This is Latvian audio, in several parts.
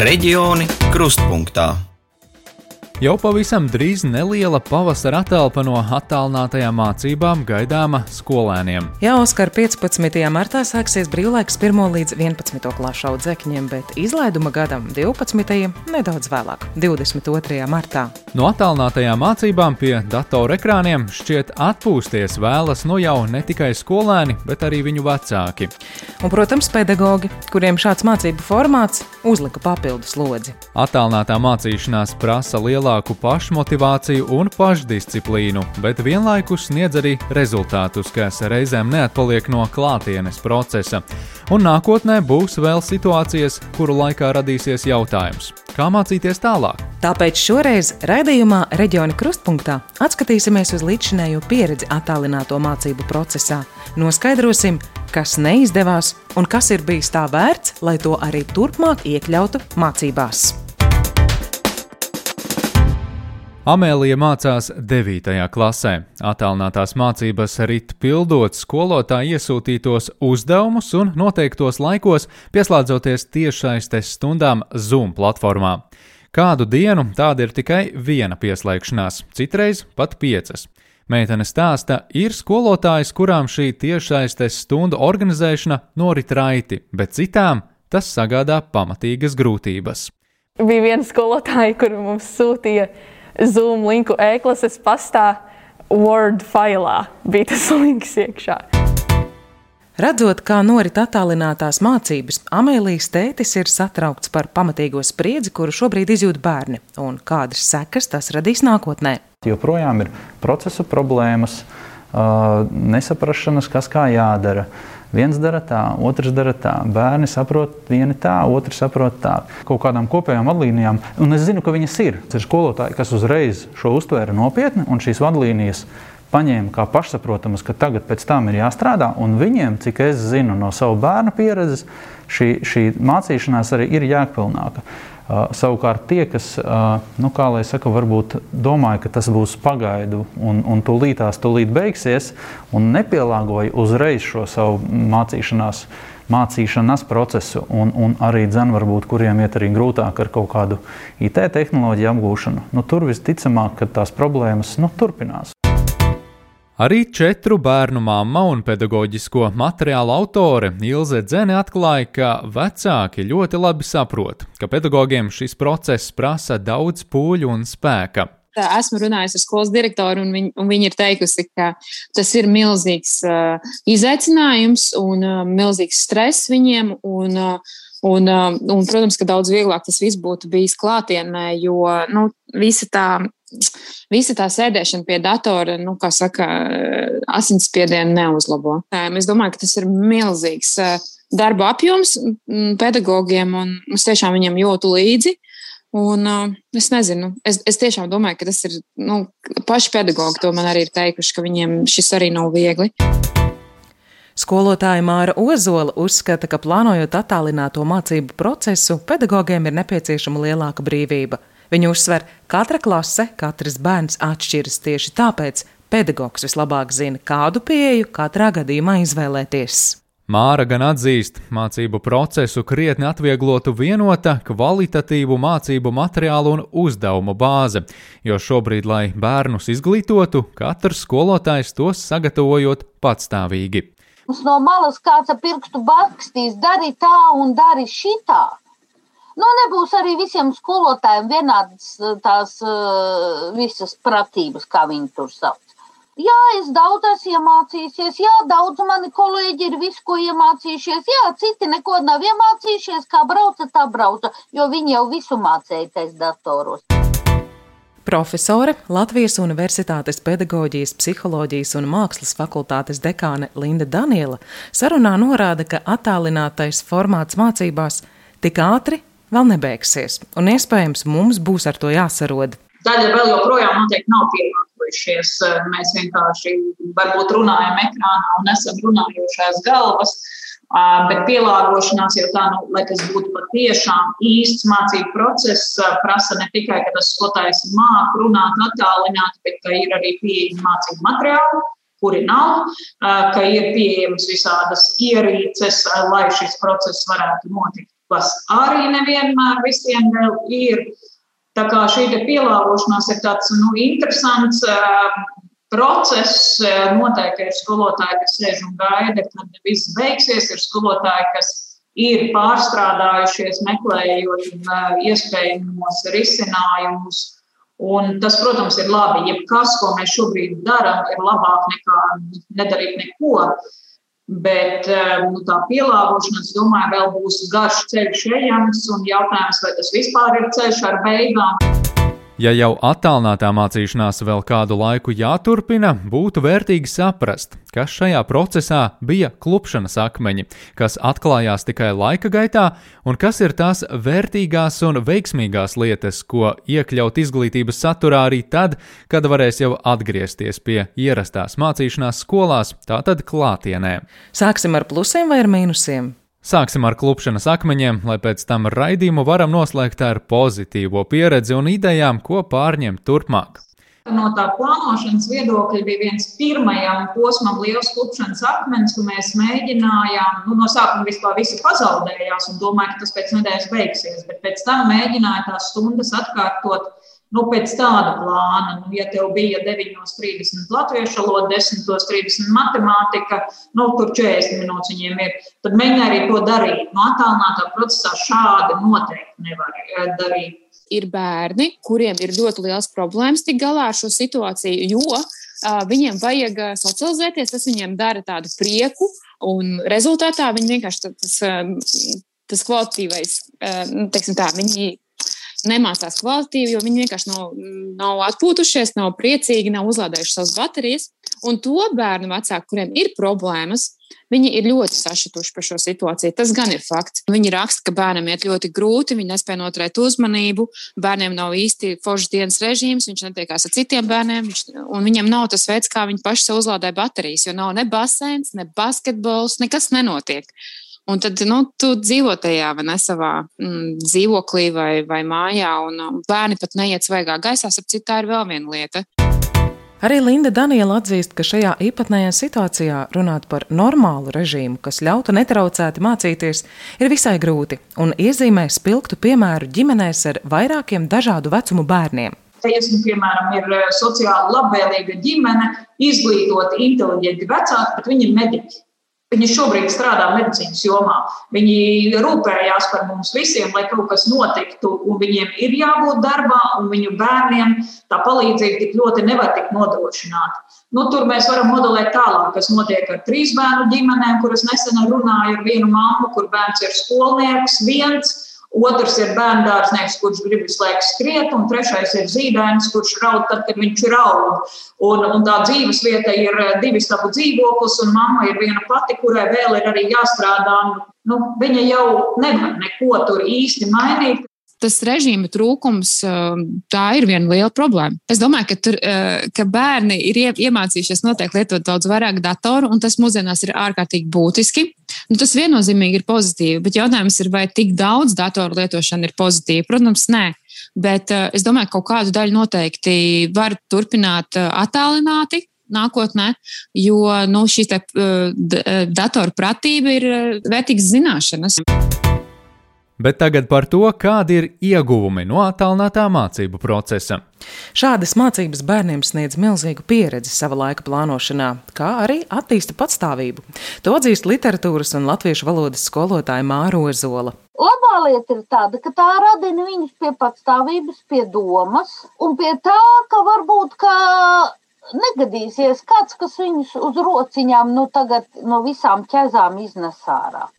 Reģioni krustpunktā. Jau pavisam drīz neliela pavasara atelpa no attālinātajām mācībām gaidāma skolēniem. Jā, Oskar, 15. martā sāksies brīvlaiks 1 līdz 11. klašu audzēkņiem, bet izlaiduma gadam 12. nedaudz vēlāk, 22. martā. No attālinātajām mācībām pie datora ekrāniem šķiet atpūsties vēlas nu jau ne tikai skolēni, bet arī viņu vecāki. Un, protams, pedagogi, kuriem šāds mācību formāts uzlika papildus lodzi. Attālinātā mācīšanās prasa lielāku lielāku pašmotivāciju un pašdisciplīnu, bet vienlaikus sniedz arī rezultātus, kas reizēm neatpaliek no klātienes procesa. Un nākotnē būs vēl situācijas, kuru laikā radīsies jautājums, kā mācīties tālāk. Tāpēc šoreiz raidījumā Reģiona krustpunktā atskatīsimies uz līdzinējo pieredzi attālināto mācību procesā. Noskaidrosim, kas neizdevās un kas ir bijis tā vērts, lai to arī turpmāk iekļautu mācībās. Amēlija mācās 9. klasē. Atālinātās mācības rit pildot skolotāja iesūtītos uzdevumus un noteiktos laikos, pieslēdzoties tiešsaistes stundām Zoom platformā. Kādu dienu tāda ir tikai viena pieslēgšanās, citreiz pat piecas. Meitene stāsta, ir skolotājs, kurām šī tiešsaistes stundu organizēšana norit raiti, bet citām tas sagādā pamatīgas grūtības. Bija viena skolotāja, kur mums sūtīja Zoom linku e-klases pastā Word failā bija tas links iekšā. Redzot, kā norit attālinātās mācības, Amēlijas tētis ir satraukts par pamatīgo spriedzi, kuru šobrīd izjūt bērni, un kādas sekas tas radīs nākotnē. Joprojām ir procesu problēmas, nesaprašanas, kas kā jādara. Viens dara tā, otrs dara tā. Bērni saprot vieni tā, otrs saprot tā. Kaut kādām kopējām vadlīnijām, un es zinu, ka viņas ir. Ir skolotāji, kas uzreiz šo uztvēra nopietni un šīs vadlīnijas paņēma kā pašsaprotamas, ka tagad pēc tam ir jāstrādā. Un viņiem, cik es zinu no savu bērnu pieredzes, šī, šī mācīšanās arī ir jēgpilnāka. Savukārt tie, kas, nu, kā lai saka, varbūt domāja, ka tas būs pagaidu un, un tūlītās tūlīt beigsies un nepielāgoja uzreiz šo savu mācīšanās, mācīšanās procesu un, un arī dzēn varbūt, kuriem iet arī grūtāk ar kaut kādu IT tehnoloģiju apgūšanu, nu, tur visticamāk, ka tās problēmas nu, turpinās. Arī četru bērnu mamma un pedagoģisko materiālu autore Ilze Dzene atklāja, ka vecāki ļoti labi saprot, ka pedagogiem šis process prasa daudz pūļu un spēka. Esmu runājusi ar skolas direktoru, un, viņ, un viņa ir teikusi, ka tas ir milzīgs uh, izaicinājums un uh, milzīgs stress viņiem. Un, uh, Un, un, protams, ka daudz vieglāk tas viss būtu bijis klātienē, jo nu, visa tā visa tā sēdēšana pie datora, nu, kā saka, asinsspiedienu neuzlabo. Es domāju, ka tas ir milzīgs eh, darba apjoms mm, pedagogiem, un es tiešām viņam jūtu līdzi. Un, uh, es nezinu, es, es tiešām domāju, ka tas ir nu, paši pedagogi. To man arī ir teikuši, ka viņiem šis arī nav viegli. Skolotāja Māra Ozola uzskata, ka plānojot attālināto mācību procesu, pedagogiem ir nepieciešama lielāka brīvība. Viņa uzsver, ka katra klase, katrs bērns atšķiras tieši tāpēc pedagogs vislabāk zina, kādu pieeju katrā gadījumā izvēlēties. Māra gan atzīst, mācību procesu krietni atvieglotu vienota, kvalitatīvu mācību materiālu un uzdevumu bāze, jo šobrīd, lai bērnus izglītotu, katrs skolotājs tos sagatavojot patstāvīgi. Mums no malas kāds ar pirkstu bakstīs, dari tā un dari šitā. Nu, nebūs arī visiem skolotājiem vienādas eh, tās uh, visas pratības, kā viņi tur sauc. Jā, es daudz esmu iemācījusies, jā, daudz mani kolēģi ir visu, ko iemācījušies, jā, citi neko nav iemācījušies, kā brauca, tā brauca, jo viņi jau visu mācīja tais datoros. Profesore, Latvijas Universitātes pedagoģijas, psiholoģijas un mākslas fakultātes dekāne Linda Daniela sarunā norāda, ka attālinātais formāts mācībās tik ātri vēl nebeigsies, un iespējams mums būs ar to jāsarod. Daļa vēl joprojām noteikti nav pielāgojušies. Mēs vienkārši varbūt runājam ekrānā un esam runājošās galvas. Bet pielāgošanās jau tā, nu, lai tas būtu patiešām īsts mācību process, prasa ne tikai, ka tas skolotājs māca runāt attālināti, bet ka ir arī pieejami mācību materiāli, kuri nav, ka ir pieejamas visādas ierīces, lai šis process varētu notikt kas arī nevienmēr visiem vēl ir. Tā kā šī pielāgošanās ir tāds nu, interesants process. Noteikti ir skolotāji, kas sēž un gaida, kad viss beigsies. Ir skolotāji, kas ir pārstrādājušies, meklējot iespējamos risinājumus. Un tas, protams, ir labi. Jebkas, ko mēs šobrīd darām, ir labāk nekā nedarīt neko. Bet nu, tā pielāgošanās, domāju, vēl būs garš ceļš ejams un jautājums, vai tas vispār ir ceļš ar beigām. Ja jau attālinātā mācīšanās vēl kādu laiku jāturpina, būtu vērtīgi saprast, kas šajā procesā bija klupšanas akmeņi, kas atklājās tikai laika gaitā, un kas ir tās vērtīgās un veiksmīgās lietas, ko iekļaut izglītības saturā arī tad, kad varēs jau atgriezties pie ierastās mācīšanās skolās, tātad klātienē. Sāksim ar plusiem vai ar mīnusiem? Sāksim ar klupšanas akmeņiem, lai pēc tam raidījumu varam noslēgt ar pozitīvo pieredzi un idejām, ko pārņemt turpmāk. No tā plānošanas viedokļa bija viens pirmajam posmam liels klupšanas akmens, ko mēs mēģinājām. Nu, no sākuma vispār visi pazaudējās un domāju, ka tas pēc nedēļas beigsies, bet pēc tam mēģināja tās stundas atkārtot Nu, pēc tāda plāna, nu, ja tev bija 9.30 latviešu valoda, 10.30 matemātika, nu, tur 40 minūtes viņiem ir, tad mēģināj arī to darīt. No attālinātā procesā šādi noteikti nevar eh, darīt. Ir bērni, kuriem ir ļoti liels problēmas tik galā ar šo situāciju, jo viņiem vajag socializēties, tas viņiem dara tādu prieku, un rezultātā viņi vienkārši tas, tas kvalitatīvais, uh, teiksim tā, viņi nemācās kvalitīvi, jo viņi vienkārši nav, nav atpūtušies, nav priecīgi, nav uzlādējuši savas baterijas. Un to bērnu vecāku, kuriem ir problēmas, viņi ir ļoti sašutuši par šo situāciju. Tas gan ir fakts. Viņi raksta, ka bērnam iet ļoti grūti, viņi nespēja noturēt uzmanību, bērniem nav īsti foršs dienas režīms, viņš netiekās ar citiem bērniem, viņš, un viņam nav tas veids, kā viņi paši sev uzlādē baterijas, jo nav ne basēns, ne basketbols, nekas nenotiek. Un tad nu, tu dzīvo tajā vai ne savā mm, dzīvoklī vai, vai mājā, un um, bērni pat neiet svaigā gaisā. Ap citu, tā ir vēl viena lieta. Arī Linda Daniela atzīst, ka šajā īpatnējā situācijā runāt par normālu režīmu, kas ļautu netraucēti mācīties, ir visai grūti, un iezīmē spilgtu piemēru ģimenēs ar vairākiem dažādu vecumu bērniem. Tiesni, piemēram, ir eh, sociāli labvēlīga ģimene, izglītoti, inteliģenti vecāki, bet viņi ir mediķi. Viņi šobrīd strādā medicīnas jomā. Viņi rūpējās par mums visiem, lai kaut kas notiktu, un viņiem ir jābūt darbā, un viņu bērniem tā palīdzība tik ļoti nevar tikt nodrošināta. Nu, tur mēs varam modelēt tālāk, kas notiek ar trīs bērnu ģimenēm, kuras nesen runāju ar vienu mammu, kur bērns ir skolnieks viens Otrs ir bērngārznieks, kurš grib visu laiku skriet, un trešais ir zīdainis, kurš raud tad, kad viņš raud. Un, un tā dzīves vieta ir eh, divi stabu dzīvoklis, un mamma ir viena pati, kurai vēl ir arī jāstrādā. Nu, viņa jau nevar neko tur īsti mainīt tas režīma trūkums, um, tā ir viena liela problēma. Es domāju, ka, tur, uh, ka bērni ir iemācījušies noteikti lietot daudz vairāk datoru, un tas mūsdienās ir ārkārtīgi būtiski. Nu, tas viennozīmīgi ir pozitīvi, bet jautājums ir, vai tik daudz datoru lietošana ir pozitīva? Protams, nē. Bet uh, es domāju, ka kaut kādu daļu noteikti var turpināt uh, attālināti, nākotnē, jo nu, šī te, uh, datoru pratība ir vērtīgas zināšanas. Bet tagad par to, kādi ir ieguvumi no attālinātā mācību procesa. Šādas mācības bērniem sniedz milzīgu pieredzi sava laika plānošanā, kā arī attīsta patstāvību. To atzīst literatūras un latviešu valodas skolotāja Māra Ozola. Labā lieta ir tāda, ka tā radina viņus pie patstāvības, pie domas un pie tā, ka varbūt ka negadīsies kāds, kas viņus uz rociņām nu tagad no visām ķezām iznes ārā.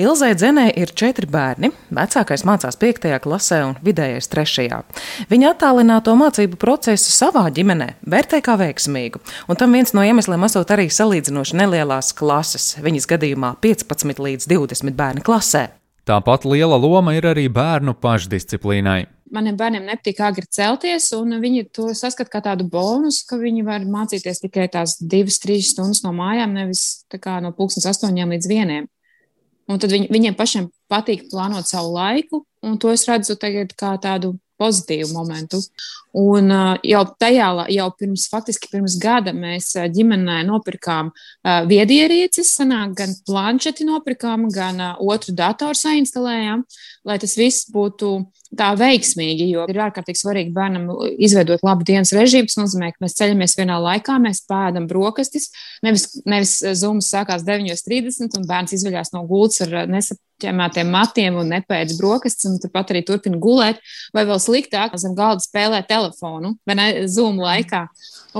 Ilzai Dzenē ir četri bērni. Vecākais mācās 5. klasē un vidējais 3. Viņa attālināto mācību procesu savā ģimenē vērtē kā veiksmīgu, un tam viens no iemesliem esot arī salīdzinoši nelielās klases, viņas gadījumā 15 līdz 20 bērnu klasē. Tāpat liela loma ir arī bērnu pašdisciplīnai. Maniem bērniem nepatīk agri celties, un viņi to saskata kā tādu bonusu, ka viņi var mācīties tikai tās divas, trīs stundas no mājām, nevis no pulkstenes astoņiem līdz vieniem. Un tad viņ, viņiem pašiem patīk plānot savu laiku, un to es redzu tagad kā tādu pozitīvu momentu. Un uh, jau tajā, jau pirms, faktiski pirms gada mēs uh, ģimenē nopirkām uh, viedierīces, sanāk, gan planšeti nopirkām, gan uh, otru datoru sainstalējām, lai tas viss būtu tā veiksmīgi, jo ir ārkārtīgi svarīgi bērnam izveidot labu dienas režīmu. Tas nozīmē, ka mēs ceļamies vienā laikā, mēs pēdam brokastis. Nevis, nevis zūmas sākās 9.30 un bērns izveļās no gultas ar nesapķemētiem matiem un nepēc brokastis, un turpat arī turpina gulēt, vai vēl sliktāk, zem galda spēlē telefonu vai ne zūmu laikā.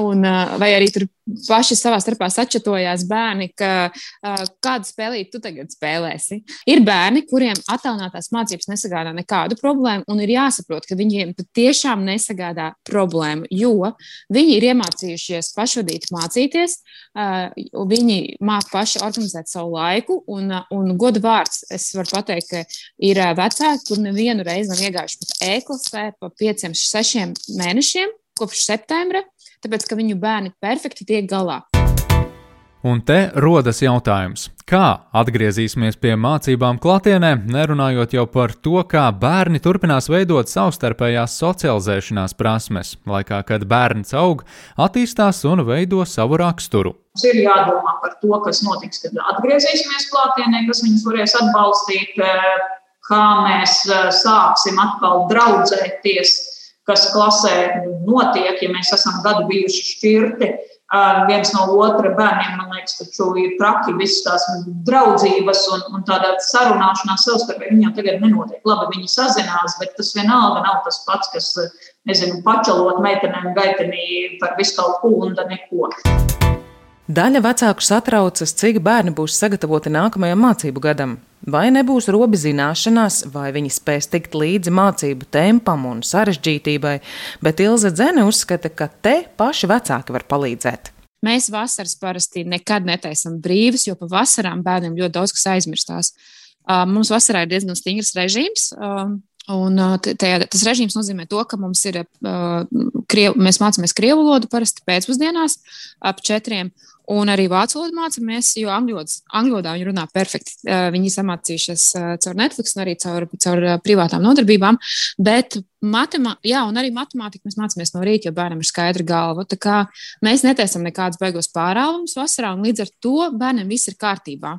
Un, vai arī tur paši savā starpā sačatojās bērni, ka uh, kādu spēlīti tu tagad spēlēsi. Ir bērni, kuriem attālinātās mācības nesagādā nekādu problēmu, un ir jāsaprot, ka viņiem patiešām nesagādā problēmu, jo viņi ir iemācījušies pašvadīt mācīties, uh, viņi māk paši organizēt savu laiku, un, uh, un godu vārds es varu pateikt, ka ir vecāki, kur nevienu reizi nav iegājuši pat e-klasē pa pieciem, sešiem mēnešiem kopš septembra tāpēc ka viņu bērni perfekti tiek galā. Un te rodas jautājums, kā atgriezīsimies pie mācībām klātienē, nerunājot jau par to, kā bērni turpinās veidot savstarpējās socializēšanās prasmes, laikā, kad bērns aug, attīstās un veido savu raksturu. Mums ir jādomā par to, kas notiks, kad atgriezīsimies klātienē, kas viņus varēs atbalstīt, kā mēs eh, sāksim atkal draudzēties kas klasē notiek, ja mēs esam gadu bijuši šķirti. Viens no otra bērniem, man liekas, taču ir traki visas tās draudzības un, un tāda sarunāšanās savstarpēji. Viņam tagad nenotiek. Labi, viņi sazinās, bet tas vienalga nav tas pats, kas, nezinu, pačalot meitenēm gaitenī par visu kaut ko un da neko. Daļa vecāku satraucas, cik bērni būs sagatavoti nākamajam mācību gadam. Vai nebūs robi zināšanās, vai viņi spēs tikt līdzi mācību tempam un sarežģītībai, bet Ilze Dzene uzskata, ka te paši vecāki var palīdzēt. Mēs vasaras parasti nekad netaisam brīvas, jo pa vasarām bērniem ļoti daudz kas aizmirstās. Mums vasarā ir diezgan stingrs režīms. Un tajā, tas režīms nozīmē to, ka mums ir, kriev, mēs mācāmies krievu valodu parasti pēcpusdienās ap četriem, Un arī vācu valodu mācāmies, jo angļu valodā viņi runā perfekti. Viņi samācījušies caur Netflix un arī caur, caur privātām nodarbībām. Bet matemā, jā, arī matemātiku mēs mācāmies no rīta, jo bērnam ir skaidra galva. Tā kā mēs netaisam nekādus beigos pārāvumus vasarā, un līdz ar to bērnam viss ir kārtībā.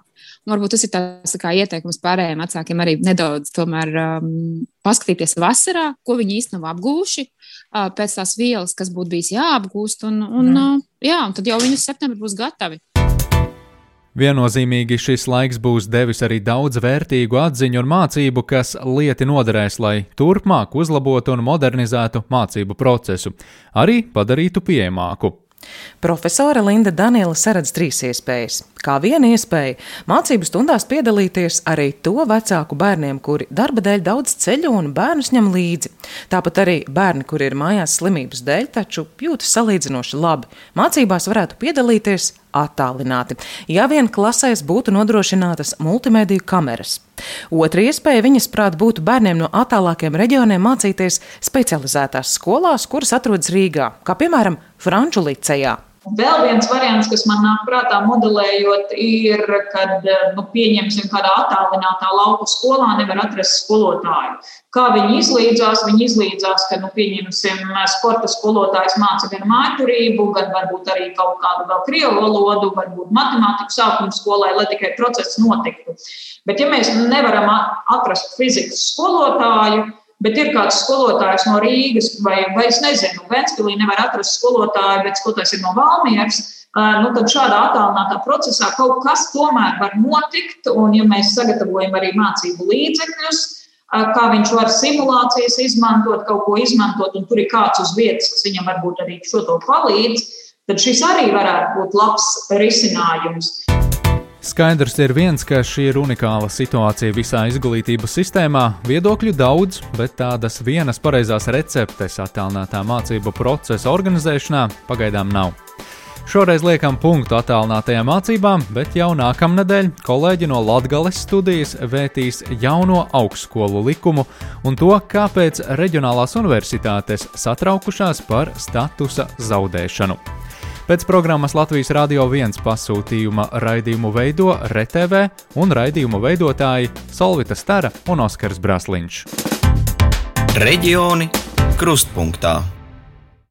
Un varbūt tas ir tāds tā ieteikums pārējiem vecākiem arī nedaudz tomēr um, paskatīties vasarā, ko viņi īstenībā apguvuši pēc tās vielas, kas būtu bijis jāapgūst, un, un, mm. Jā, un tad jau viņi uz septembri būs gatavi. Viennozīmīgi šis laiks būs devis arī daudz vērtīgu atziņu un mācību, kas lieti noderēs, lai turpmāk uzlabotu un modernizētu mācību procesu, arī padarītu pieejamāku. Profesore Linda Daniela saredz trīs iespējas. Kā viena iespēja mācību stundās piedalīties arī to vecāku bērniem, kuri darba dēļ daudz ceļo un bērnus ņem līdzi. Tāpat arī bērni, kuri ir mājās slimības dēļ, taču jūtas salīdzinoši labi. Mācībās varētu piedalīties attālināti, ja vien klasēs būtu nodrošinātas multimediju kameras. Otra iespēja viņas prāt būtu bērniem no attālākiem reģioniem mācīties specializētās skolās, kuras atrodas Rīgā, kā piemēram Franču licejā. Vēl viens variants, kas man nāk prātā modelējot, ir, kad nu, pieņemsim kādā attālinātā lauku skolā nevar atrast skolotāju. Kā viņi izlīdzās? Viņi izlīdzās, ka, nu, pieņemsim, sporta skolotājs māca gan mājturību, gan varbūt arī kaut kādu vēl krievu valodu, varbūt matemātiku sākuma skolai, lai tikai process notiktu. Bet ja mēs nevaram atrast fizikas skolotāju, bet ir kāds skolotājs no Rīgas, vai, vai es nezinu, Ventspīlī nevar atrast skolotāju, bet skolotājs ir no Valmieras. Nu, tad šādā attālinātā procesā kaut kas tomēr var notikt, un ja mēs sagatavojam arī mācību līdzekļus, kā viņš var simulācijas izmantot, kaut ko izmantot, un tur ir kāds uz vietas, kas viņam varbūt arī šo to palīdz, tad šis arī varētu būt labs risinājums. Skaidrs ir viens, ka šī ir unikāla situācija visā izglītības sistēmā. Viedokļu daudz, bet tādas vienas pareizās receptes attēlinātā mācību procesa organizēšanā pagaidām nav. Šoreiz liekam punktu attālinātajām mācībām, bet jau nākamnedēļ kolēģi no Latvijas studijas vētīs jauno augstskolu likumu un to, kāpēc reģionālās universitātes satraukušās par statusa zaudēšanu. Pēc programmas Latvijas Rādio 1 pasūtījuma raidījumu veido RTV un raidījumu veidotāji Solvita Stara un Oskars Brasliņš. Reģioni Krustpunktā.